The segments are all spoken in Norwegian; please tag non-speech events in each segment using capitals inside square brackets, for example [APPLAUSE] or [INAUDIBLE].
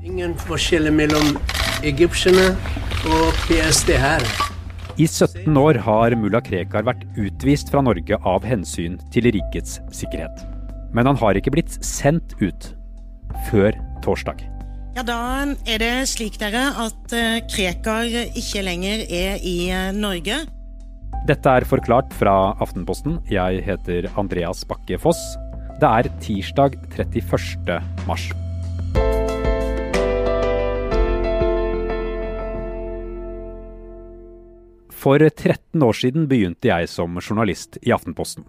Ingen forskjell mellom egypterne og PST her. I 17 år har mulla Krekar vært utvist fra Norge av hensyn til rikets sikkerhet. Men han har ikke blitt sendt ut før torsdag. Ja, Da er det slik dere at eh, Krekar ikke lenger er i eh, Norge. Dette er forklart fra Aftenposten. Jeg heter Andreas Bakke Foss. Det er tirsdag 31. mars. For 13 år siden begynte jeg som journalist i Aftenposten.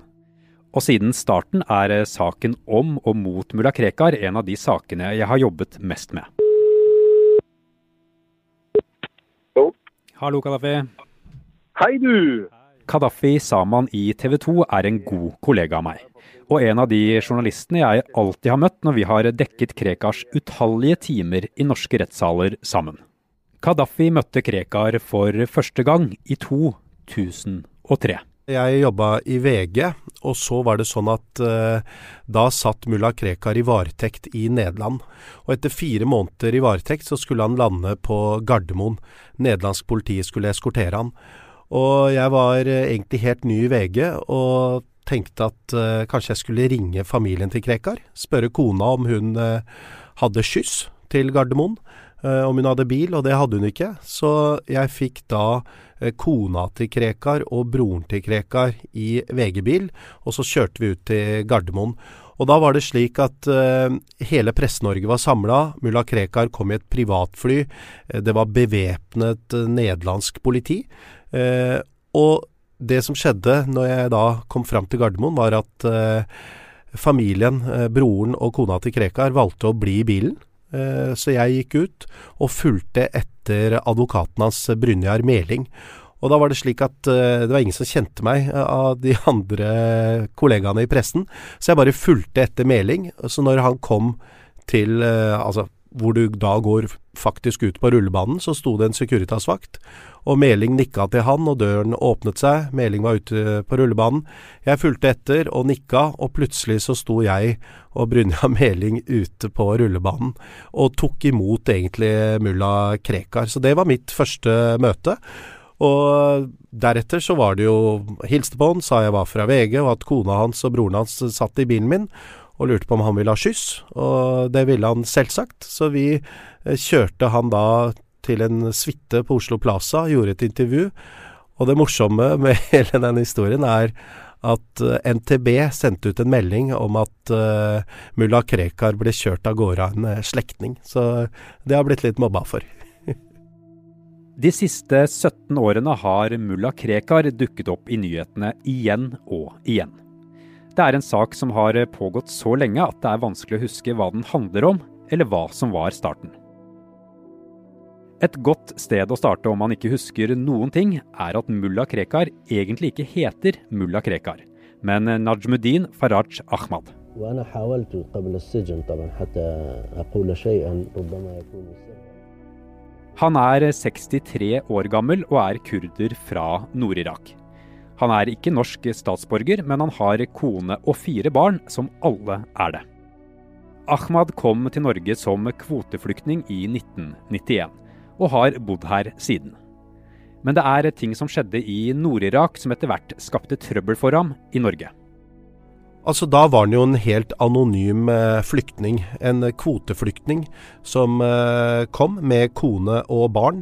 Og siden starten er saken om og mot mulla Krekar en av de sakene jeg har jobbet mest med. Hallo. Hallo, Kadafi. Hei, du! Kadafi Saman i TV 2 er en god kollega av meg. Og en av de journalistene jeg alltid har møtt når vi har dekket Krekars utallige timer i norske rettssaler sammen. Kadafi møtte Krekar for første gang i 2003. Jeg jobba i VG, og så var det sånn at eh, da satt mulla Krekar i varetekt i Nederland. Og etter fire måneder i varetekt så skulle han lande på Gardermoen. Nederlandsk politi skulle eskortere han. Og jeg var eh, egentlig helt ny i VG, og tenkte at eh, kanskje jeg skulle ringe familien til Krekar. Spørre kona om hun hadde skyss til Gardermoen. Eh, om hun hadde bil, og det hadde hun ikke. Så jeg fikk da eh, kona til Krekar og broren til Krekar i VG-bil, og så kjørte vi ut til Gardermoen. Og da var det slik at uh, hele Presse-Norge var samla. Mulla Krekar kom i et privatfly. Det var bevæpnet uh, nederlandsk politi. Uh, og det som skjedde når jeg da kom fram til Gardermoen, var at familien, broren og kona til Krekar, valgte å bli i bilen. Eh, så jeg gikk ut og fulgte etter advokaten hans, Brynjar Meling. Og da var det slik at uh, det var ingen som kjente meg av de [LAUGHS] andre kollegaene i pressen, så jeg bare fulgte etter Meling. Så når han kom til Altså, hvor du da går faktisk ut på rullebanen, så sto det en Securitas-vakt. Og Meling nikka til han, og døren åpnet seg. Meling var ute på rullebanen. Jeg fulgte etter og nikka, og plutselig så sto jeg og Brynja [LAUGHS] Meling ute på rullebanen og tok imot egentlig mulla Krekar. Så det var mitt første møte. Og deretter så var det jo Hilste på han, sa jeg var fra VG, og at kona hans og broren hans satt i bilen min og lurte på om han ville ha skyss, og det ville han selvsagt. Så vi eh, kjørte han da til en suite på Oslo Plaza, gjorde et intervju. Og det morsomme [LAUGHS] med hele den historien er at eh, NTB sendte ut en melding om at uh, mulla Krekar ble kjørt av gårde av en slektning. Så det har blitt litt mobba for. [LAUGHS] De siste 17 årene har mulla Krekar dukket opp i nyhetene igjen og igjen. Det er en sak som har pågått så lenge at det er vanskelig å huske hva den handler om, eller hva som var starten. Et godt sted å starte om man ikke husker noen ting, er at mulla Krekar egentlig ikke heter mulla Krekar, men Najmuddin Faraj Ahmad. Han er 63 år gammel og er kurder fra Nord-Irak. Han er ikke norsk statsborger, men han har kone og fire barn, som alle er det. Ahmad kom til Norge som kvoteflyktning i 1991 og har bodd her siden. Men det er ting som skjedde i Nord-Irak som etter hvert skapte trøbbel for ham i Norge. Altså Da var han jo en helt anonym eh, flyktning. En kvoteflyktning som eh, kom med kone og barn.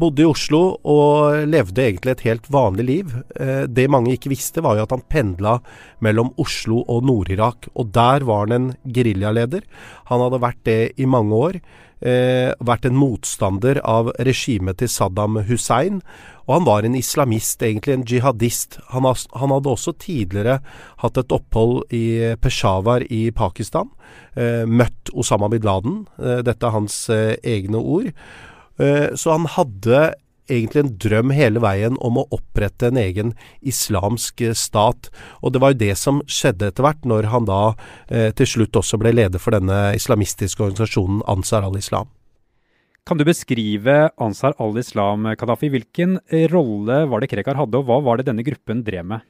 Bodde i Oslo og levde egentlig et helt vanlig liv. Eh, det mange ikke visste, var jo at han pendla mellom Oslo og Nord-Irak. Og der var han en geriljaleder. Han hadde vært det i mange år eh, vært en motstander av regimet til Saddam Hussein. Og han var en islamist, egentlig en jihadist. Han, hadde også tidligere hatt et opphold i Peshawar i Pakistan. Eh, møtt Osama bin Laden. Dette er hans egne ord. Eh, så han hadde egentlig en drøm hele veien om å opprette en egen islamsk eh, stat. Og det var jo det som skjedde etter hvert, når han da eh, til slutt også ble leder for denne islamistiske organisasjonen Ansar al-Islam. Kan du beskrive Ansar al-Islam, Kadafi? Hvilken rolle var det Krekar hadde, og hva var det denne gruppen drev med?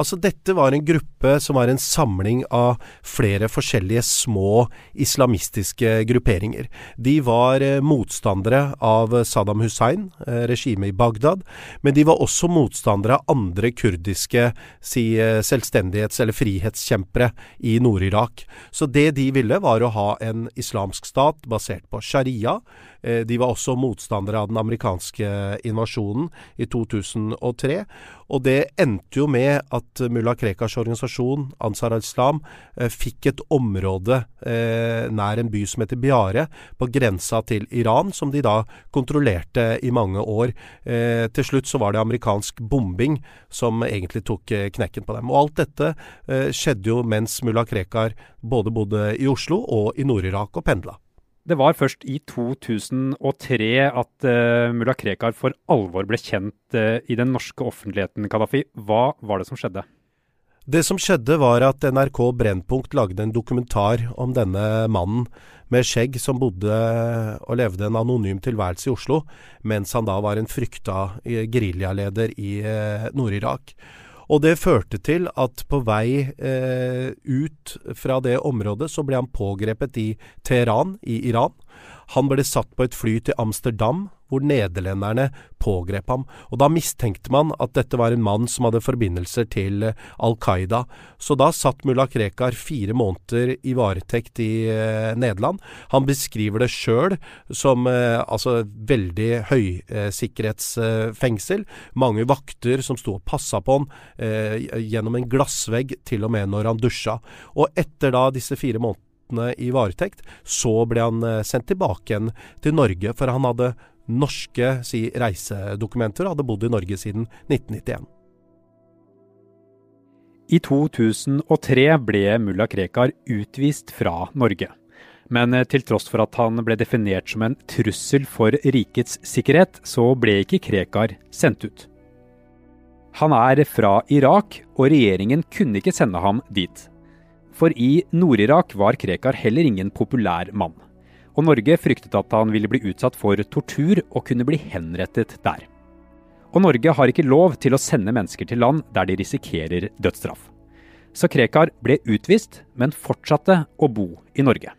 Altså Dette var en gruppe som var en samling av flere forskjellige små islamistiske grupperinger. De var eh, motstandere av Saddam Hussein, eh, regimet i Bagdad, men de var også motstandere av andre kurdiske si, eh, selvstendighets- eller frihetskjempere i Nord-Irak. Så det de ville, var å ha en islamsk stat basert på sharia. De var også motstandere av den amerikanske invasjonen i 2003. Og det endte jo med at mulla Krekars organisasjon, Ansar al-Islam, eh, fikk et område eh, nær en by som heter Biare, på grensa til Iran, som de da kontrollerte i mange år. Eh, til slutt så var det amerikansk bombing som egentlig tok eh, knekken på dem. Og alt dette eh, skjedde jo mens mulla Krekar både bodde i Oslo og i Nord-Irak og pendla. Det var først i 2003 at uh, mulla Krekar for alvor ble kjent uh, i den norske offentligheten, Kadafi. Hva var det som skjedde? Det som skjedde var at NRK Brennpunkt lagde en dokumentar om denne mannen med skjegg som bodde og levde en anonym tilværelse i Oslo, mens han da var en frykta eh, geriljaleder i Nord-Irak. Og det førte til at på vei eh, ut fra det området, så ble han pågrepet i Teheran i Iran. Han ble satt på et fly til Amsterdam, hvor nederlenderne pågrep ham. Og Da mistenkte man at dette var en mann som hadde forbindelser til eh, Al Qaida. Så da satt mulla Krekar fire måneder i varetekt i eh, Nederland. Han beskriver det sjøl som eh, altså veldig høysikkerhetsfengsel. Eh, Mange vakter som sto og passa på han eh, gjennom en glassvegg, til og med når han dusja. Og etter da disse fire månedene i varetekt, så ble han eh, sendt tilbake igjen til Norge, for han hadde norske si, reisedokumenter og hadde bodd i Norge siden 1991. I 2003 ble mulla Krekar utvist fra Norge. Men eh, til tross for at han ble definert som en trussel for rikets sikkerhet, så ble ikke Krekar sendt ut. Han er fra Irak, og regjeringen kunne ikke sende ham dit. For i Nord-Irak var Krekar heller ingen populær mann og Norge fryktet at han ville bli utsatt for tortur og kunne bli henrettet der. Og Norge har ikke lov til å sende mennesker til land der de risikerer dødsstraff. Så Krekar ble utvist, men fortsatte å bo i Norge.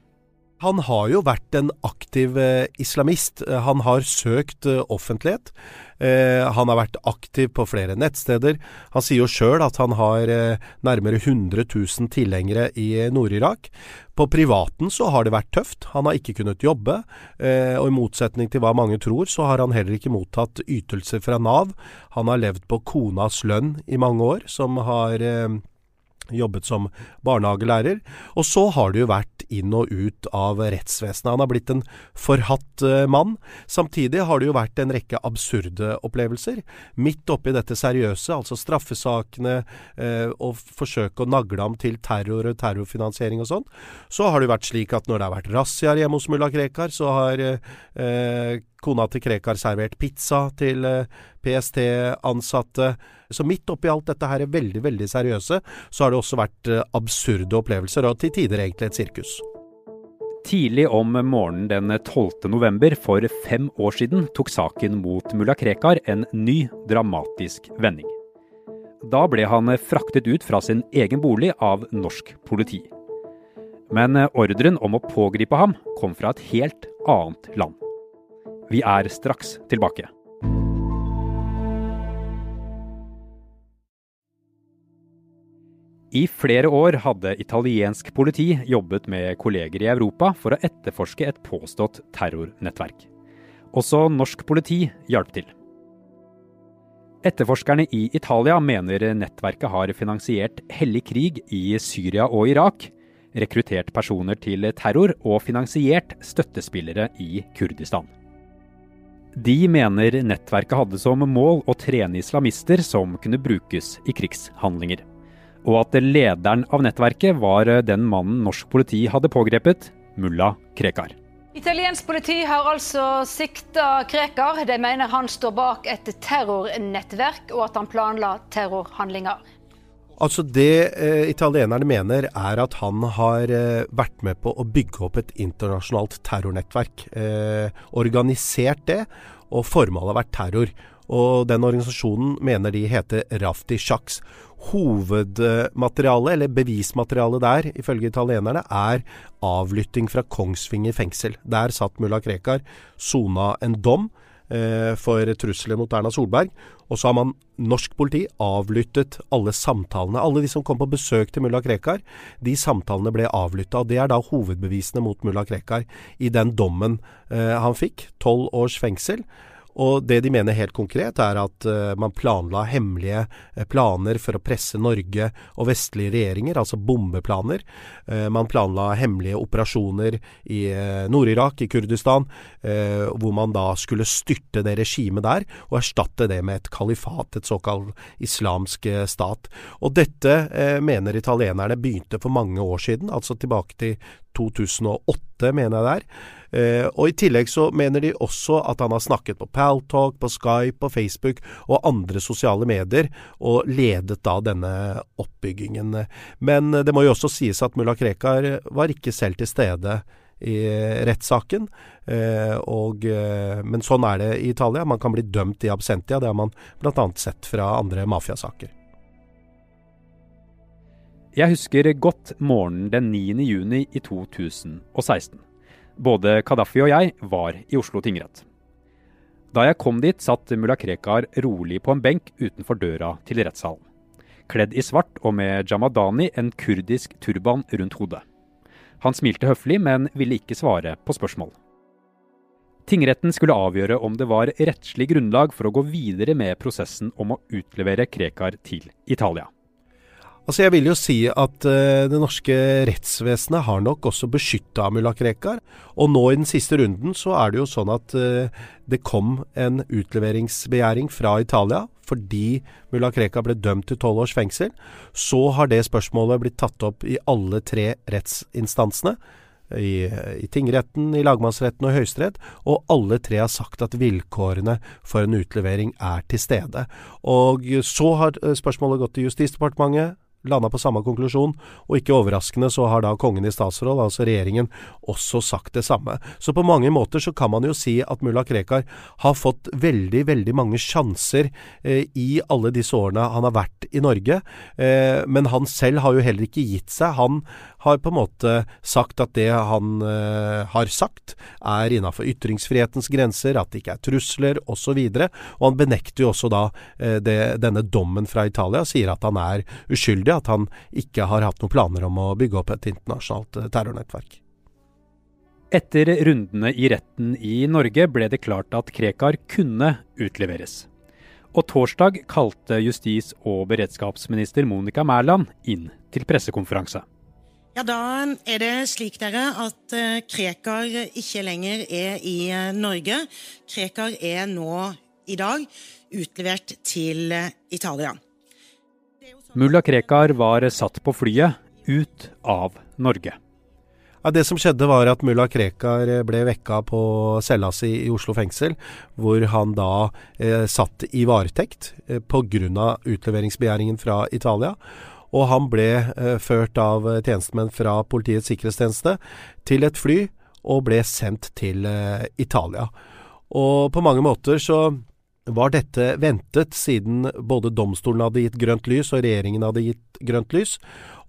Han har jo vært en aktiv eh, islamist. Han har søkt eh, offentlighet. Eh, han har vært aktiv på flere nettsteder. Han sier jo sjøl at han har eh, nærmere 100 000 tilhengere i Nord-Irak. På privaten så har det vært tøft. Han har ikke kunnet jobbe. Eh, og i motsetning til hva mange tror, så har han heller ikke mottatt ytelser fra Nav. Han har levd på konas lønn i mange år, som har eh, jobbet som barnehagelærer. Og så har det jo vært inn og ut av rettsvesenet. Han har blitt en forhatt uh, mann. Samtidig har det jo vært en rekke absurde opplevelser. Midt oppi dette seriøse, altså straffesakene, eh, og forsøke å nagle ham til terror og terrorfinansiering og sånn, så har det jo vært slik at når det har vært razziaer hjemme hos mulla Krekar, så har uh, kona til Krekar servert pizza til PST-ansatte. Så midt oppi alt dette her er veldig, veldig seriøse, så har det også vært eh, absurde opplevelser, og til tider egentlig et sirkus. Tidlig om morgenen den 12. november for fem år siden tok saken mot mulla Krekar en ny dramatisk vending. Da ble han fraktet ut fra sin egen bolig av norsk politi. Men ordren om å pågripe ham kom fra et helt annet land. Vi er straks tilbake. I flere år hadde italiensk politi jobbet med kolleger i Europa for å etterforske et påstått terrornettverk. Også norsk politi hjalp til. Etterforskerne i Italia mener nettverket har finansiert hellig krig i Syria og Irak, rekruttert personer til terror og finansiert støttespillere i Kurdistan. De mener nettverket hadde som mål å trene islamister som kunne brukes i krigshandlinger og at lederen av nettverket var den mannen norsk politi hadde pågrepet, mulla Krekar. Italiensk politi har altså sikta Krekar. De mener han står bak et terrornettverk, og at han planla terrorhandlinger. Altså Det eh, italienerne mener er at han har eh, vært med på å bygge opp et internasjonalt terrornettverk. Eh, organisert det, og formålet har vært terror. Og den organisasjonen mener de heter Rafti Shaks. Hovedmaterialet, eller bevismaterialet der, ifølge italienerne, er avlytting fra Kongsvinger fengsel. Der satt mulla Krekar, sona en dom for trusler mot Erna Solberg. Og så har man norsk politi avlyttet alle samtalene. Alle de som kom på besøk til mulla Krekar, de samtalene ble avlytta. Og det er da hovedbevisene mot mulla Krekar i den dommen eh, han fikk. Tolv års fengsel. Og det de mener helt konkret, er at uh, man planla hemmelige uh, planer for å presse Norge og vestlige regjeringer, altså bombeplaner. Uh, man planla hemmelige operasjoner i Nord-Irak, i Kurdistan, hvor man da skulle styrte det regimet der og erstatte det med et kalifat, et såkalt islamsk stat. Og dette mener italienerne begynte for mange år siden, altså tilbake til 2008, mener jeg det er. Eh, og I tillegg så mener de også at han har snakket på Paltalk, på Skype, på Facebook og andre sosiale medier, og ledet da denne oppbyggingen. Men det må jo også sies at mulla Krekar var ikke selv til stede i rettssaken. Eh, og, eh, men sånn er det i Italia. Man kan bli dømt i absentia. Det har man bl.a. sett fra andre mafiasaker. Jeg husker godt morgenen den 9. juni i 2016. Både Kadafi og jeg var i Oslo tingrett. Da jeg kom dit, satt mulla Krekar rolig på en benk utenfor døra til rettssalen. Kledd i svart og med jamadani, en kurdisk turban rundt hodet. Han smilte høflig, men ville ikke svare på spørsmål. Tingretten skulle avgjøre om det var rettslig grunnlag for å gå videre med prosessen om å utlevere Krekar til Italia. Altså Jeg vil jo si at uh, det norske rettsvesenet har nok også beskytta mulla Krekar. Og nå i den siste runden så er det jo sånn at uh, det kom en utleveringsbegjæring fra Italia fordi mulla Krekar ble dømt til tolv års fengsel. Så har det spørsmålet blitt tatt opp i alle tre rettsinstansene. I, i, tingretten, i lagmannsretten og i Høyesterett, og alle tre har sagt at vilkårene for en utlevering er til stede. Og så har eh, spørsmålet gått til Justisdepartementet, landa på samme konklusjon, og ikke overraskende så har da kongen i statsråd, altså regjeringen, også sagt det samme. Så på mange måter så kan man jo si at mulla Krekar har fått veldig, veldig mange sjanser eh, i alle disse årene han har vært i Norge, eh, men han selv har jo heller ikke gitt seg. Han har på en måte sagt at det han eh, har sagt er innafor ytringsfrihetens grenser, at det ikke er trusler osv. Og, og han benekter jo også da uh, det, denne dommen fra Italia, sier at han er uskyldig, at han ikke har hatt noen planer om å bygge opp et internasjonalt uh, terrornettverk. Etter rundene i retten i Norge ble det klart at Krekar kunne utleveres. Og torsdag kalte justis- og beredskapsminister Monica Mæland inn til pressekonferanse. Ja, Da er det slik dere at eh, Krekar ikke lenger er i eh, Norge. Krekar er nå i dag utlevert til eh, Italia. Mulla Krekar var satt på flyet ut av Norge. Ja, det som skjedde var at mulla Krekar ble vekka på cella si i Oslo fengsel, hvor han da eh, satt i varetekt eh, pga. utleveringsbegjæringen fra Italia og han ble eh, ført av eh, tjenestemenn fra Politiets sikkerhetstjeneste til et fly og ble sendt til eh, Italia. Og på mange måter så var dette ventet, siden både domstolen hadde gitt grønt lys og regjeringen hadde gitt grønt lys.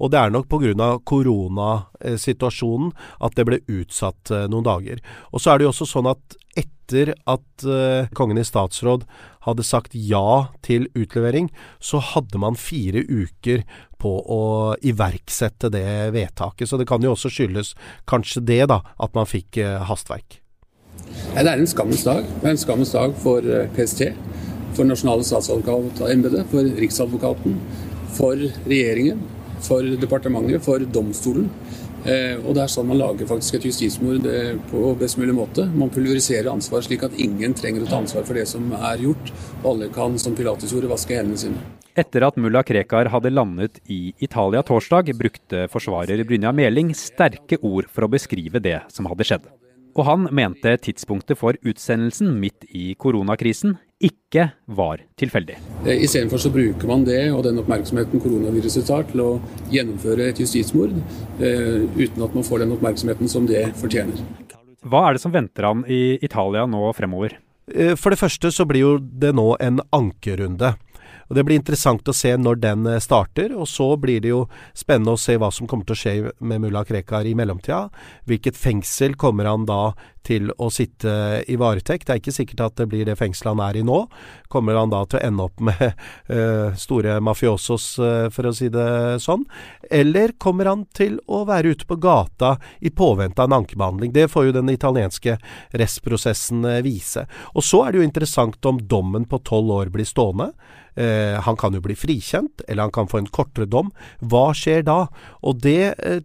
Og det er nok pga. koronasituasjonen at det ble utsatt eh, noen dager. Og så er det jo også sånn at etter at uh, kongen i statsråd hadde sagt ja til utlevering, så hadde man fire uker på å iverksette det vedtaket. Så det kan jo også skyldes kanskje det, da, at man fikk uh, hastverk. Ja, det er en skammens dag. Det er en skammens dag for PST, for Nasjonale statsadvokatembetet, for Riksadvokaten, for regjeringen, for departementet, for domstolen. Eh, og det er sånn man lager faktisk et justismord eh, på best mulig måte. Man pulveriserer ansvar slik at ingen trenger å ta ansvar for det som er gjort. Og alle kan, som Pilatus gjorde, vaske hendene sine. Etter at mulla Krekar hadde landet i Italia torsdag, brukte forsvarer Brynja Meling sterke ord for å beskrive det som hadde skjedd. Og han mente tidspunktet for utsendelsen midt i koronakrisen ikke var tilfeldig. Eh, Istedenfor så bruker man det og den oppmerksomheten koronaviruset tar til å gjennomføre et justismord, eh, uten at man får den oppmerksomheten som det fortjener. Hva er det som venter han i Italia nå fremover? Eh, For det første så blir jo det nå en ankerunde. Og Det blir interessant å se når den eh, starter, og så blir det jo spennende å se hva som kommer til å skje med mulla Krekar i mellomtida. Hvilket fengsel kommer han da til å sitte i varetekt? Det er ikke sikkert at det blir det fengselet han er i nå. Kommer han da til å ende opp med uh, [LAUGHS] store mafiosos, uh, for å si det sånn? Eller kommer han til å være ute på gata i påvente av en ankebehandling? Det får jo den italienske rettsprosessen eh, vise. Og så er det jo interessant om dommen på tolv år blir stående. Eh, han kan jo bli frikjent, eller han kan få en kortere dom. Hva skjer da? Og det eh,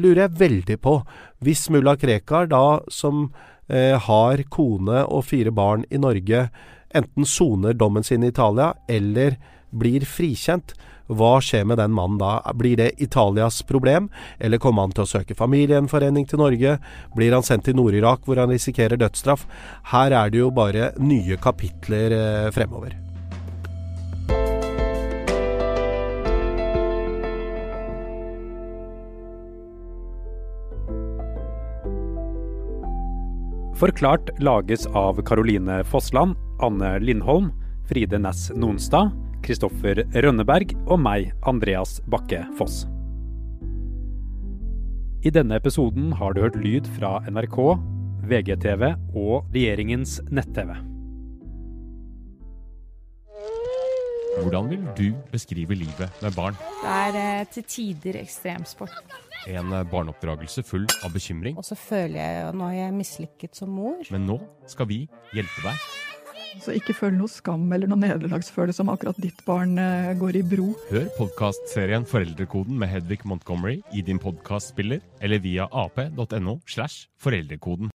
lurer jeg veldig på. Hvis mulla Krekar da, som eh, har kone og fire barn i Norge, enten soner dommen sin i Italia, eller blir frikjent, hva skjer med den mannen da? Blir det Italias problem, eller kommer han til å søke familiegjenforening til Norge? Blir han sendt til Nord-Irak hvor han risikerer dødsstraff? Her er det jo bare nye kapitler eh, fremover. Forklart lages av Caroline Fossland, Anne Lindholm, Fride Næss Nonstad, Kristoffer Rønneberg og meg, Andreas Bakke Foss. I denne episoden har du hørt lyd fra NRK, VGTV og regjeringens nett-TV. Hvordan vil du beskrive livet med barn? Det er eh, til tider ekstremsport. En eh, barneoppdragelse full av bekymring. Og så føler jeg jo nå er jeg mislykket som mor. Men nå skal vi hjelpe deg. Så ikke føl noe skam eller noe nederlagsfølelse om akkurat ditt barn eh, går i bro. Hør podkastserien Foreldrekoden med Hedvig Montgomery i din podkastspiller eller via ap.no slash foreldrekoden.